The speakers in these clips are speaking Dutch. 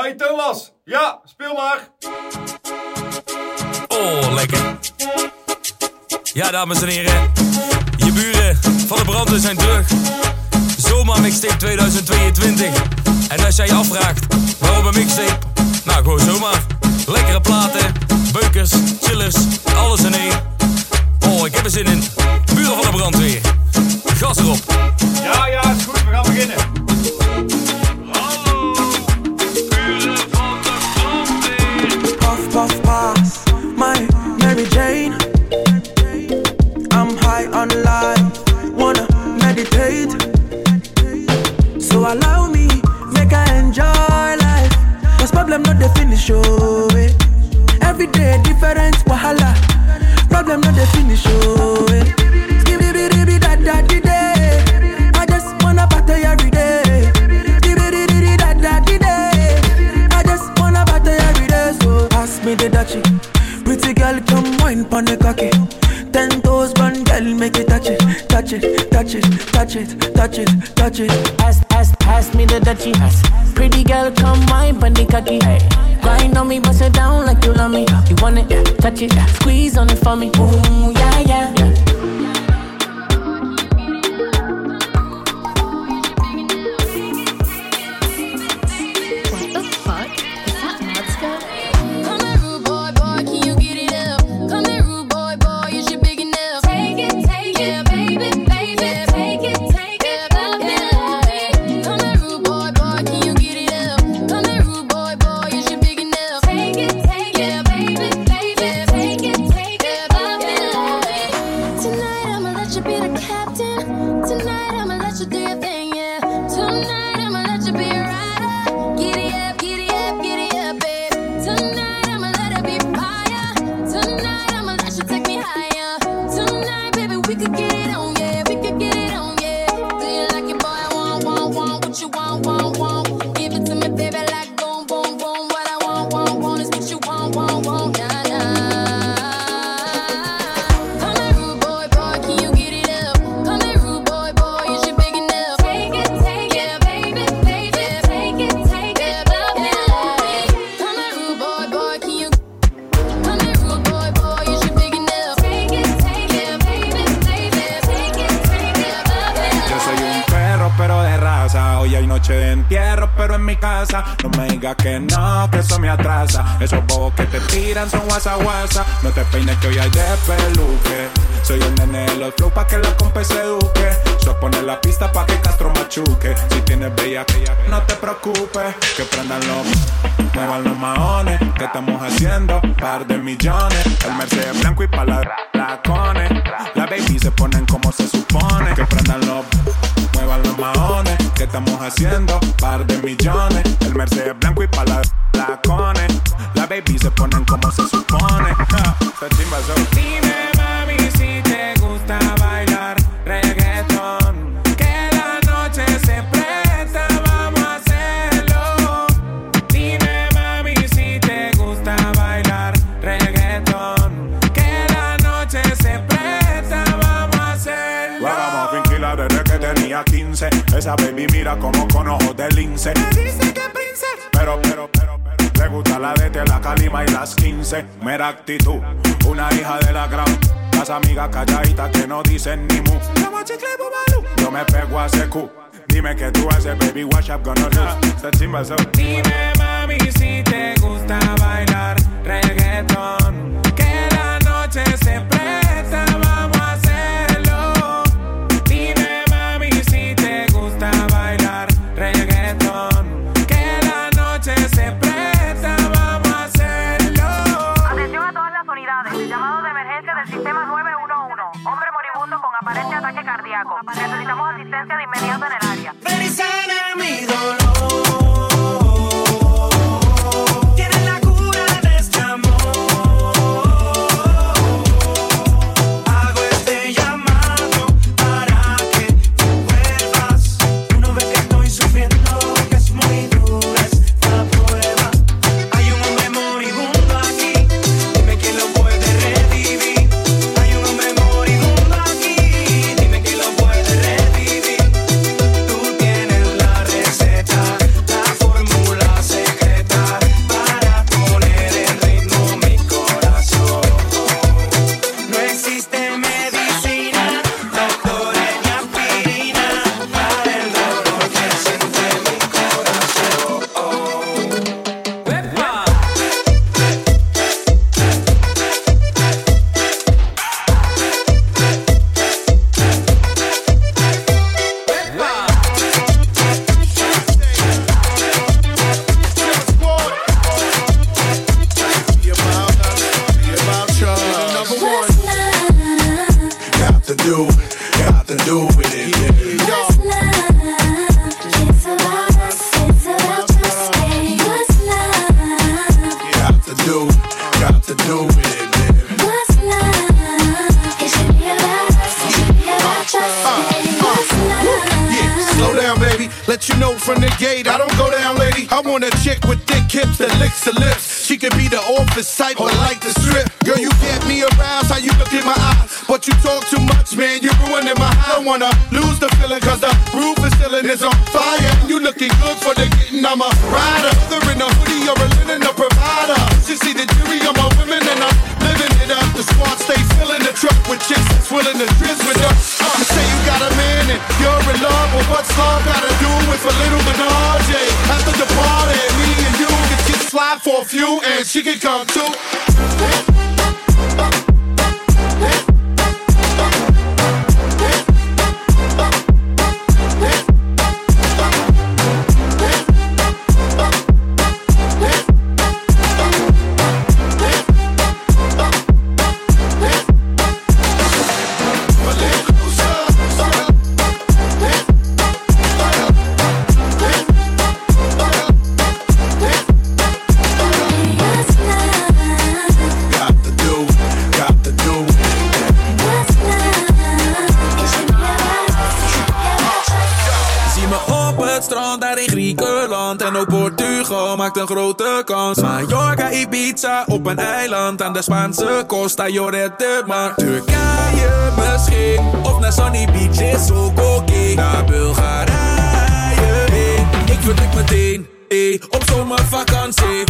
Hey Thomas, ja, speel maar. Oh, lekker. Ja, dames en heren. Je buren van de branden zijn terug. Zomaar mixtape 2022. En als jij je afvraagt waarom een mixtape? Nou, gewoon zomaar. Lekkere platen, beukers, chillers, alles in één. Oh, ik heb er zin in. Buren van de brandweer. Gas erop. Ja, ja, is goed, we gaan beginnen. Oh, eh. Every day different wahala. Problem not the finish, oh, eh. I just wanna party every day. I just wanna party every day, so pass me the dutchie. Pretty girl, come wine pon the cocky. Ten toes, one girl, make it touch it, touch it, touch it, touch it, touch it, touch it. Pass, pass, pass me the dutchie. Has pretty girl, come wine the cocky. Grind on me, bust it down like you love me. You want it, yeah, touch it, yeah. squeeze on it for me. Ooh, yeah, yeah. What no te preocupes. Que prendan los, muevan los maones. Que estamos haciendo? Par de millones. El Mercedes blanco y pa' la lacones. La baby se ponen como se supone. Que prendan los Muevan los maones, que estamos haciendo? Par de millones. El Mercedes blanco y pa' la lacones. La baby se ponen como se supone. Ja, 15. Esa baby mira como con ojos de lince. Me dice que princesa. Pero, pero, pero, pero. Le gusta la de la calima y las 15. Mera actitud, una hija de la gran. Las amigas calladitas que no dicen ni mu. Yo me pego a secu. Dime que tú haces, baby, what's up gonna lose. Son. Dime, mami, si te gusta bailar reggaeton. Que la noche se Asistencia de inmediato en el I don't go down, lady. I want a chick with thick hips that licks her lips. She could be the office type or like the strip. Girl, you get me aroused, how you look in my eyes. But you talk too much, man, you're ruining my high. Don't wanna lose the feeling, cause the roof is ceiling is on fire. You looking good for the getting, I'm a rider. Whether in a hoodie or a linen, a provider. She see the jury on my women and I'm living it up. The squad stay filling the truck with chicks that's willing to trizz with us. Uh, you say you got a man and you're in love, but what's love gotta do a little menage? After the party, me and you can get slide for a few and she can come too. Maakt een grote kans Mallorca, Ibiza op een eiland Aan de Spaanse Costa Llorente Maar Turkije misschien Of naar Sunny Beach is ook oké Naar Bulgarije hey. Ik vertrek meteen hey. Op zomervakantie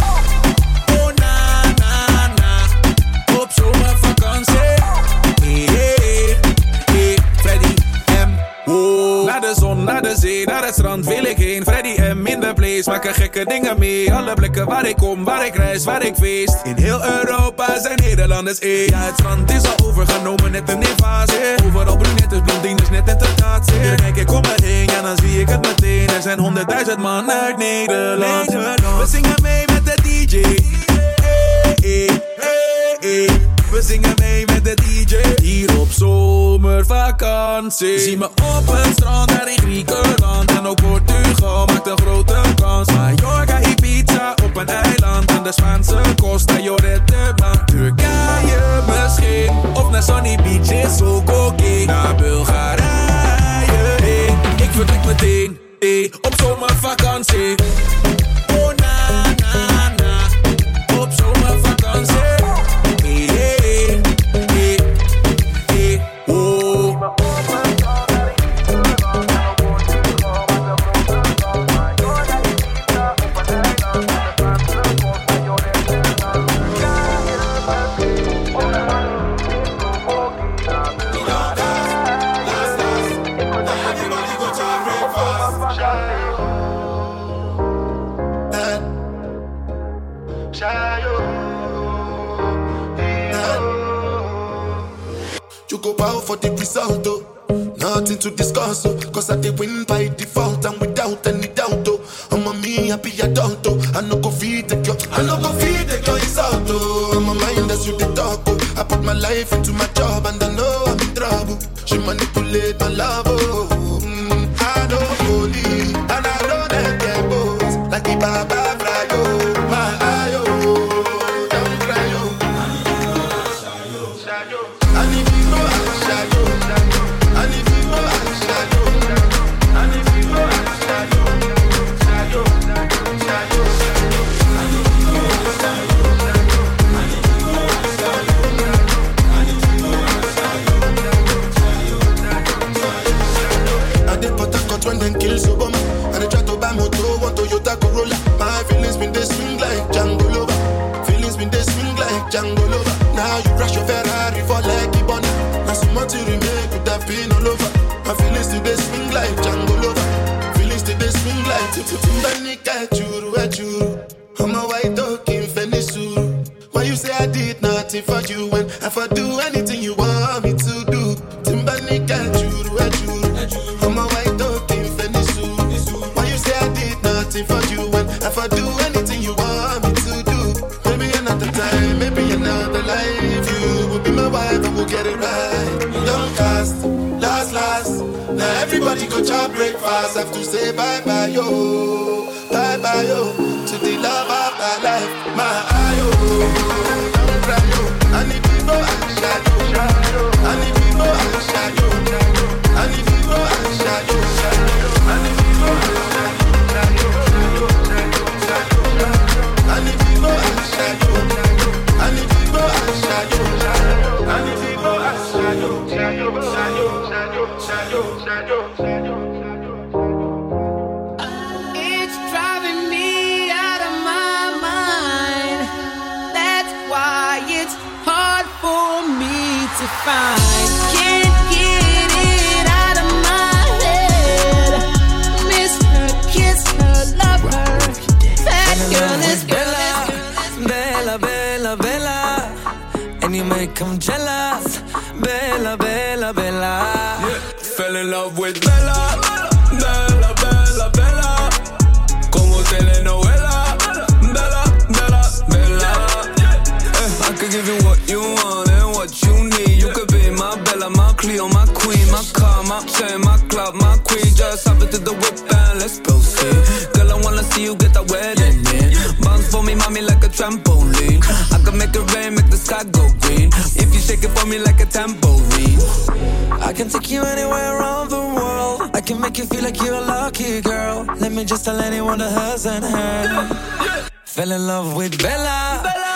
strand wil ik heen. Freddy M in de place, maken gekke dingen mee. Alle plekken waar ik kom, waar ik reis, waar ik feest. In heel Europa zijn Nederlanders één. Ja, het strand is al overgenomen, net een invasie. Overal brunettes, blondines, net een tentatie. Hier kijk ik om me heen, ja dan zie ik het meteen. Er zijn honderdduizend man uit Nederland. We zingen mee met de DJ. Hey, hey, hey. We zingen mee met de DJ Hier op zomervakantie. Zie me op het strand daar in Griekenland. En ook Portugal maakt een grote kans. Mallorca, Ibiza op een eiland. Aan de Spaanse Costa Llorente Maar Turkije misschien Of naar Sunny Beach is ook Naar Bulgarije hey. Ik vertrek meteen hey. Op zomervakantie bow for the result, oh. Nothing to discuss, oh. Cause I did win by default and without any doubt, oh. I'm a me happy adult, oh. I no go feed the girl, I no go feed the girl insult, oh. I'm a mind that's you the talk, oh. I put my life into my job and Now everybody go chop breakfast. Have to say bye bye yo, bye bye yo to the love of my life, my ayo. take you anywhere around the world. I can make you feel like you're a lucky girl. Let me just tell anyone that hasn't heard. Fell in love with Bella. Bella.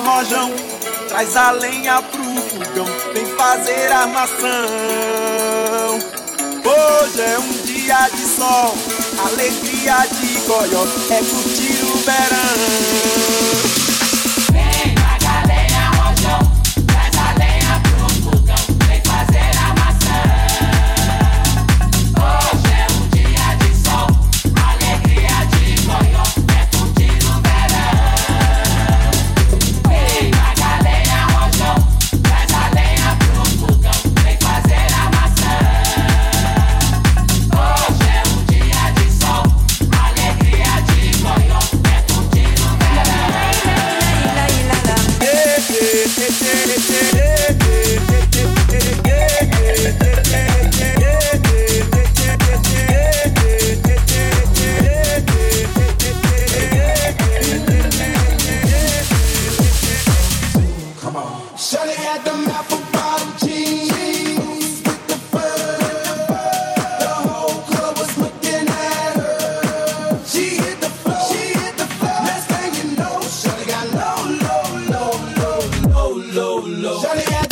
rojão, traz a lenha pro fogão, vem fazer armação. Hoje é um dia de sol, alegria de goió, é curtir o verão. low, low. Shawty got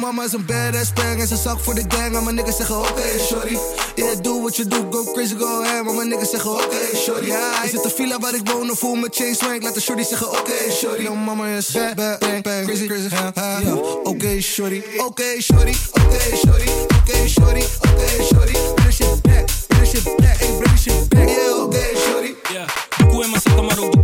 mama is een badass bang en ze zak voor de gang. En mijn niggas zeggen oké shorty. Yeah, doe wat je doet, go crazy, go ham. Maar mijn niggas zeggen oké shorty. Ja, is het een villa waar ik woon? Of voel me chain swank? Laat de shorty zeggen oké shorty. Lil mama is bad, bad, bang, bang, crazy, crazy, ha, ha. Ja, oké shorty. Oké shorty, oké shorty, oké shorty, oké shorty. Bring shit back, bring shit back, hey, bring shit back. Yeah, oké shorty. Ja, doekoe in mijn zakken, maar ook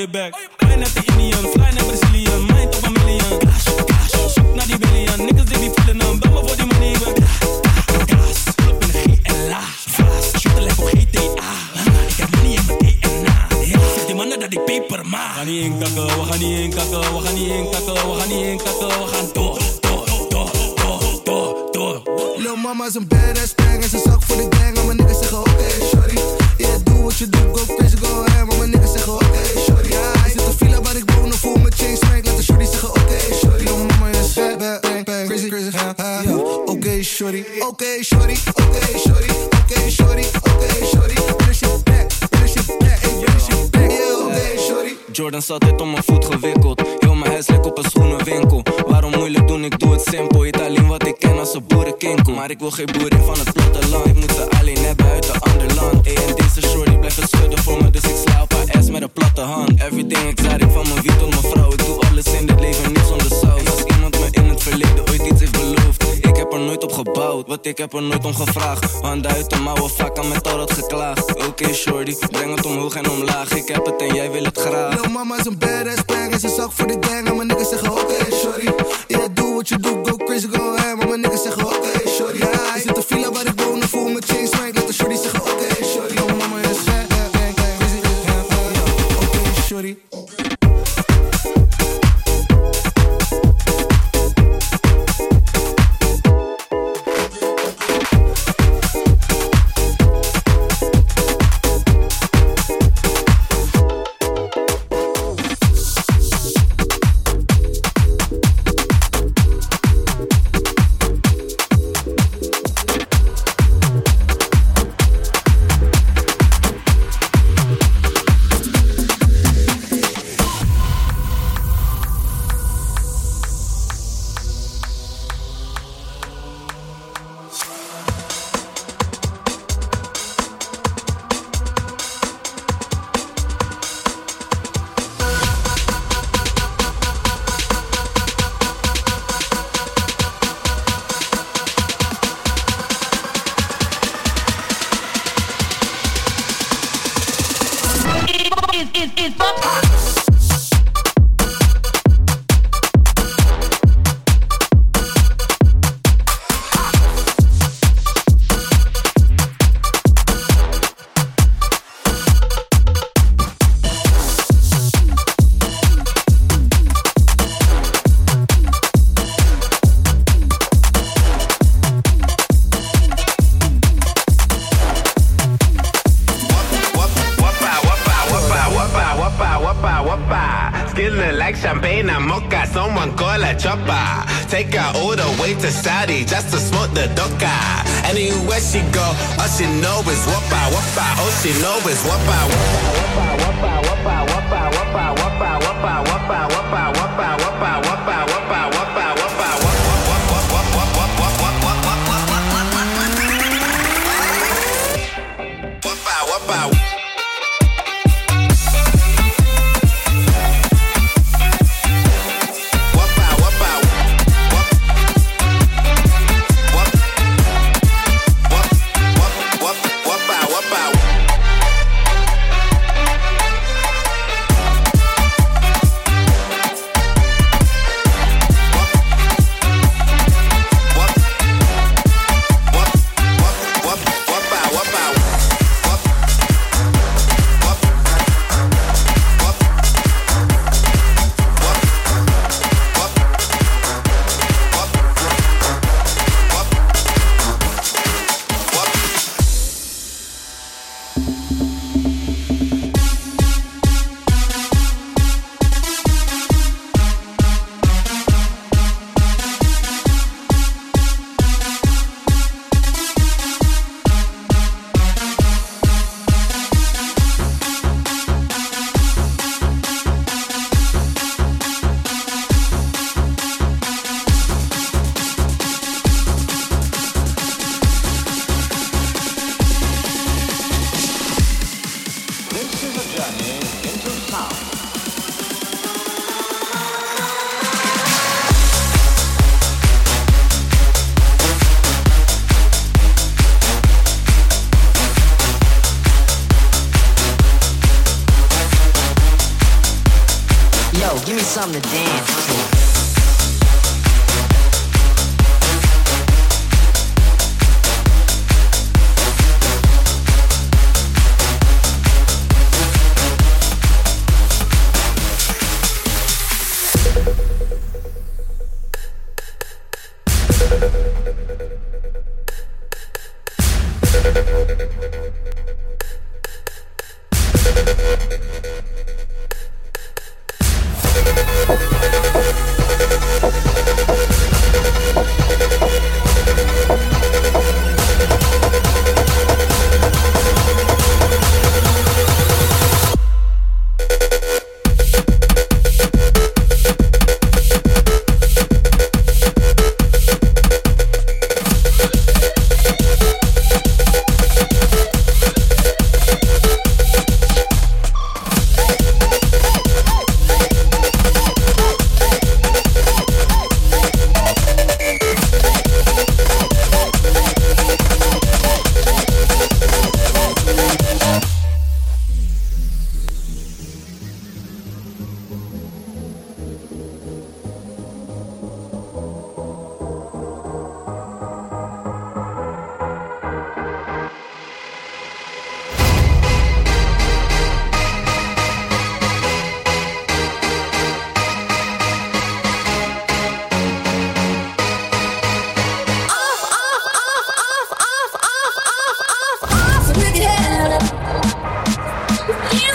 your back. Fly naar de Indian, fly naar Brazilian. Mind op een million. Cash, cash, zoek naar die billion. Niggas die die voelen hem, bel me voor die money. Ik ben club in de GLA. Fast, shoot like op GTA. Ik heb money in mijn DNA. Zeg die mannen dat ik peper maak. We gaan niet inkakken, we gaan niet inkakken, we gaan niet inkakken, we gaan niet inkakken, we gaan door, door, door, door, door, door. Lil mama is een badass bang en ze zak voor de gang. chorei. Jordan zat altijd om mijn voet gewikkeld. Heel mijn huis lijkt op een schoenenwinkel. Waarom moeilijk doen, ik doe het simpel. Italië wat ik ken als een boerenkinkel. Maar ik wil geen boerin van het platteland. Ik moet ze alleen hebben uit een ander land. Hey, en deze shorty blijft het schudden voor me. Dus ik sla op haar ass met een platte hand. Everything exotic van mijn wie tot mijn vrouw. Ik doe alles in dit leven, niet zonder saus. Als iemand me in het verleden ooit iets heeft beloofd. Ik heb er nooit op gebouwd, wat ik heb er nooit om gevraagd. Handen uit de mouwen, vaak aan met al dat geklaagd. Oké shorty, breng het omhoog en omlaag. Ik heb het en jij wil het graag. Lil mama is een badass bang en ze zak voor de gang. En mijn niggas zeggen oké shorty. Yeah, doe wat je doet, go crazy, go ham. Maar mijn niggas zeggen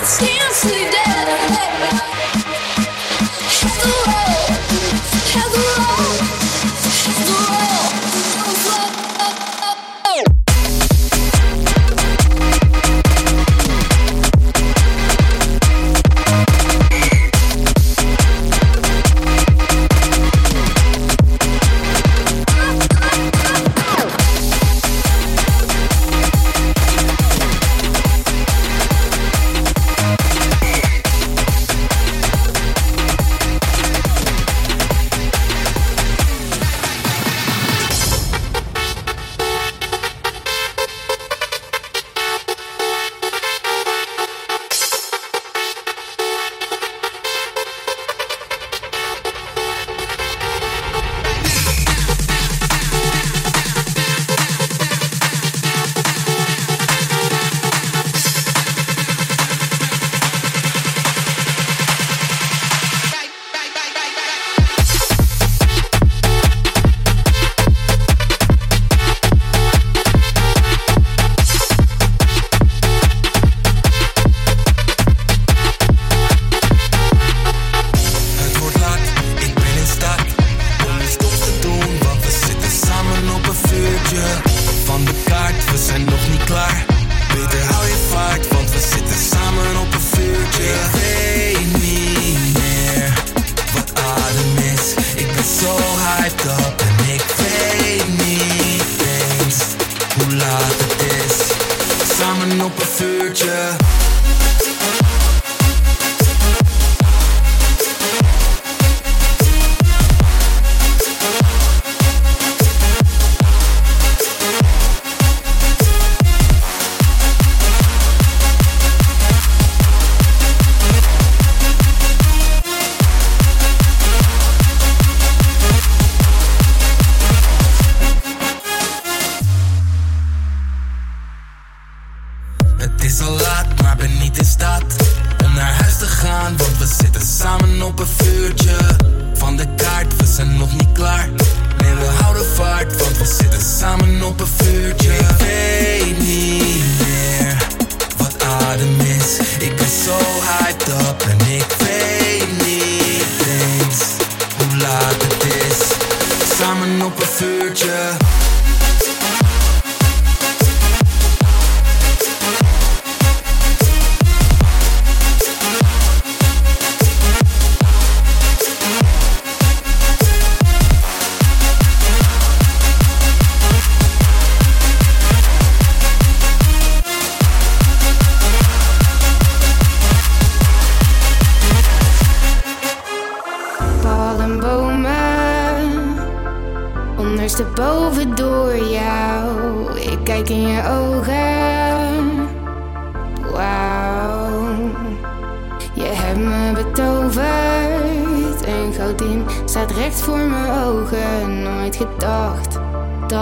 Sleep, sleep,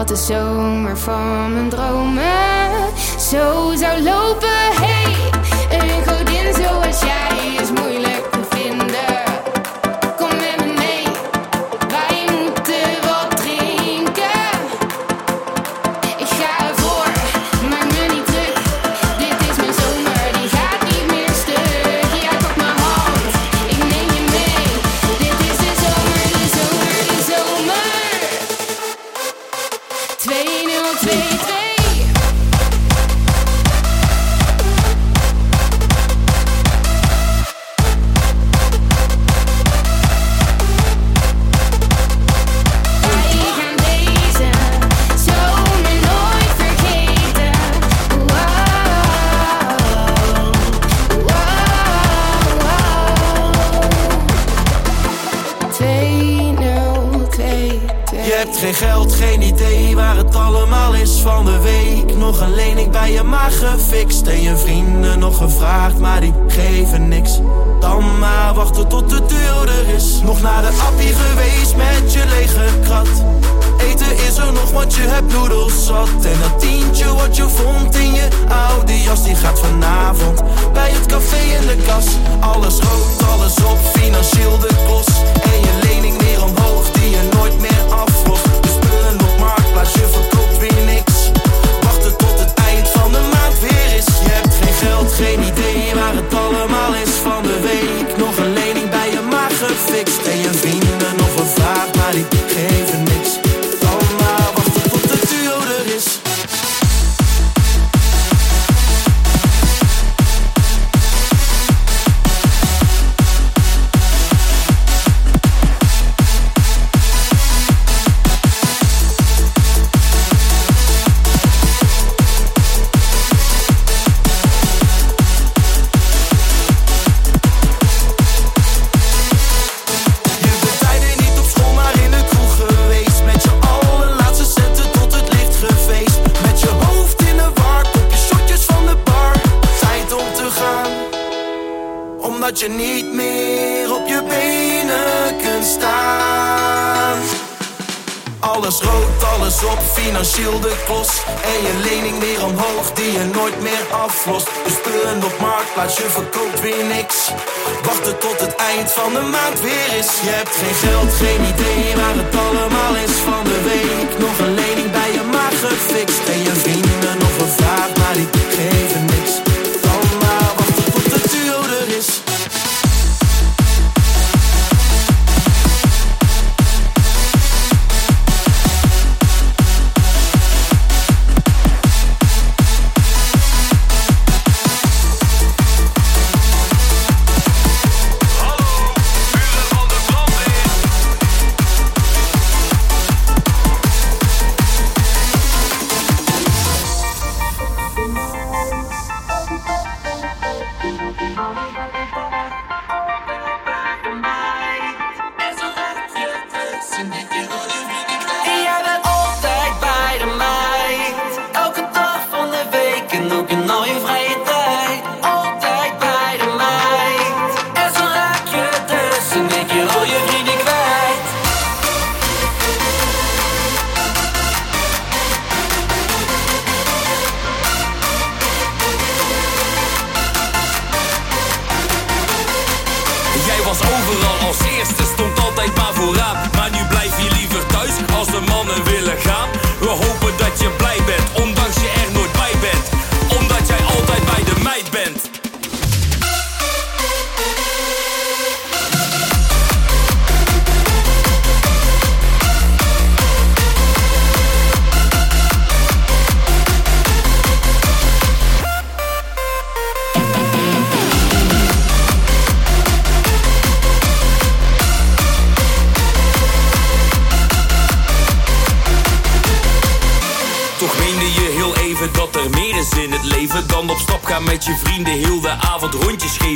dat de zomer van mijn dromen zo zou lopen. De week. Nog een lening bij je maar gefixt. En je vrienden nog gevraagd, maar die geven niks. Dan maar wachten tot de deur er is. Nog naar de appie geweest met je lege krat. Eten is er nog, want je hebt noedels zat. En dat tientje wat je vond in je oude jas, die gaat vanavond bij het café in de kas. Alles rood, alles op, financieel de klos. En je lening weer omhoog, die je nooit meer aflost. De spullen op marktplaats, je verkoopt is. Je hebt geen geld, geen idee waar het allemaal is van de week. Nog een lening bij je maar gefixt. En je vrienden nog gevraagd, maar die geven Alles rood, alles op, financieel de klos. En je lening weer omhoog, die je nooit meer aflost. De spullen op marktplaats, je verkoopt weer niks. Wachten tot het eind van de maand weer is. Je hebt geen geld, geen idee waar het allemaal is van de week. Nog een lening bij je maar gefixt. En je vrienden nog gevraagd, maar die geven als de mannen willen gaan.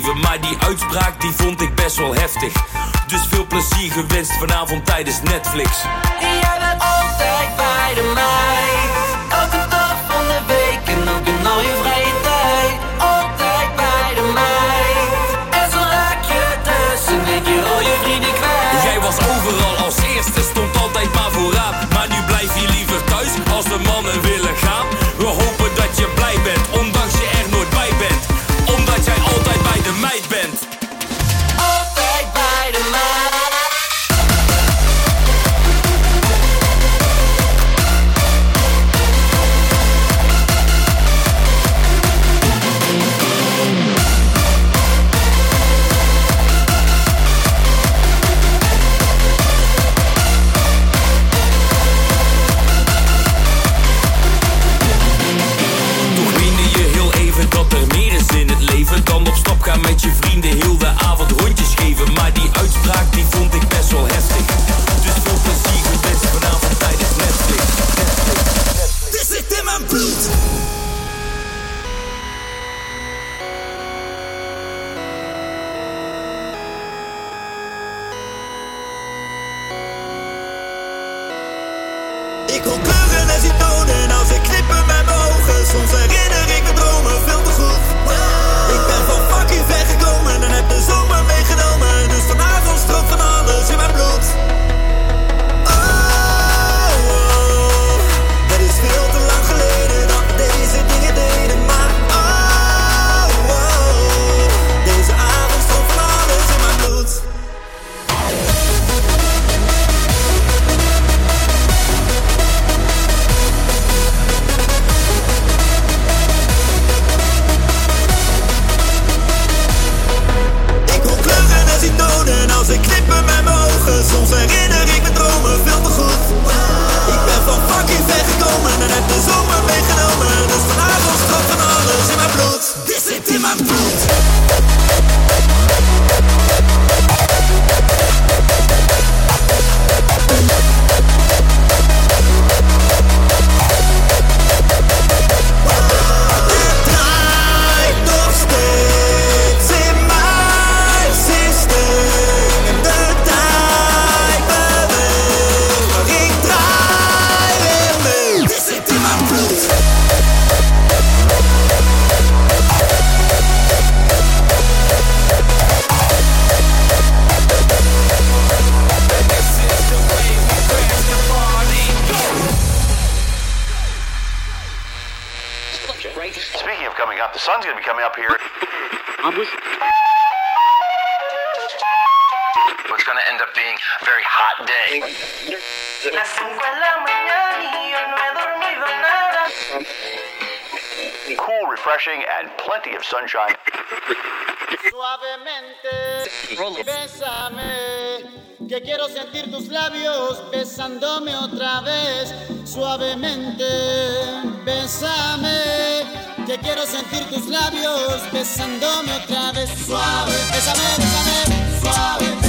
Maar die uitspraak die vond ik best wel heftig. Dus veel plezier gewenst vanavond tijdens Netflix sunshine. Suavemente, bésame, que quiero sentir tus labios besándome otra vez. Suavemente, bésame, que quiero sentir tus labios besándome otra vez. Suave, bésame, bésame, suave.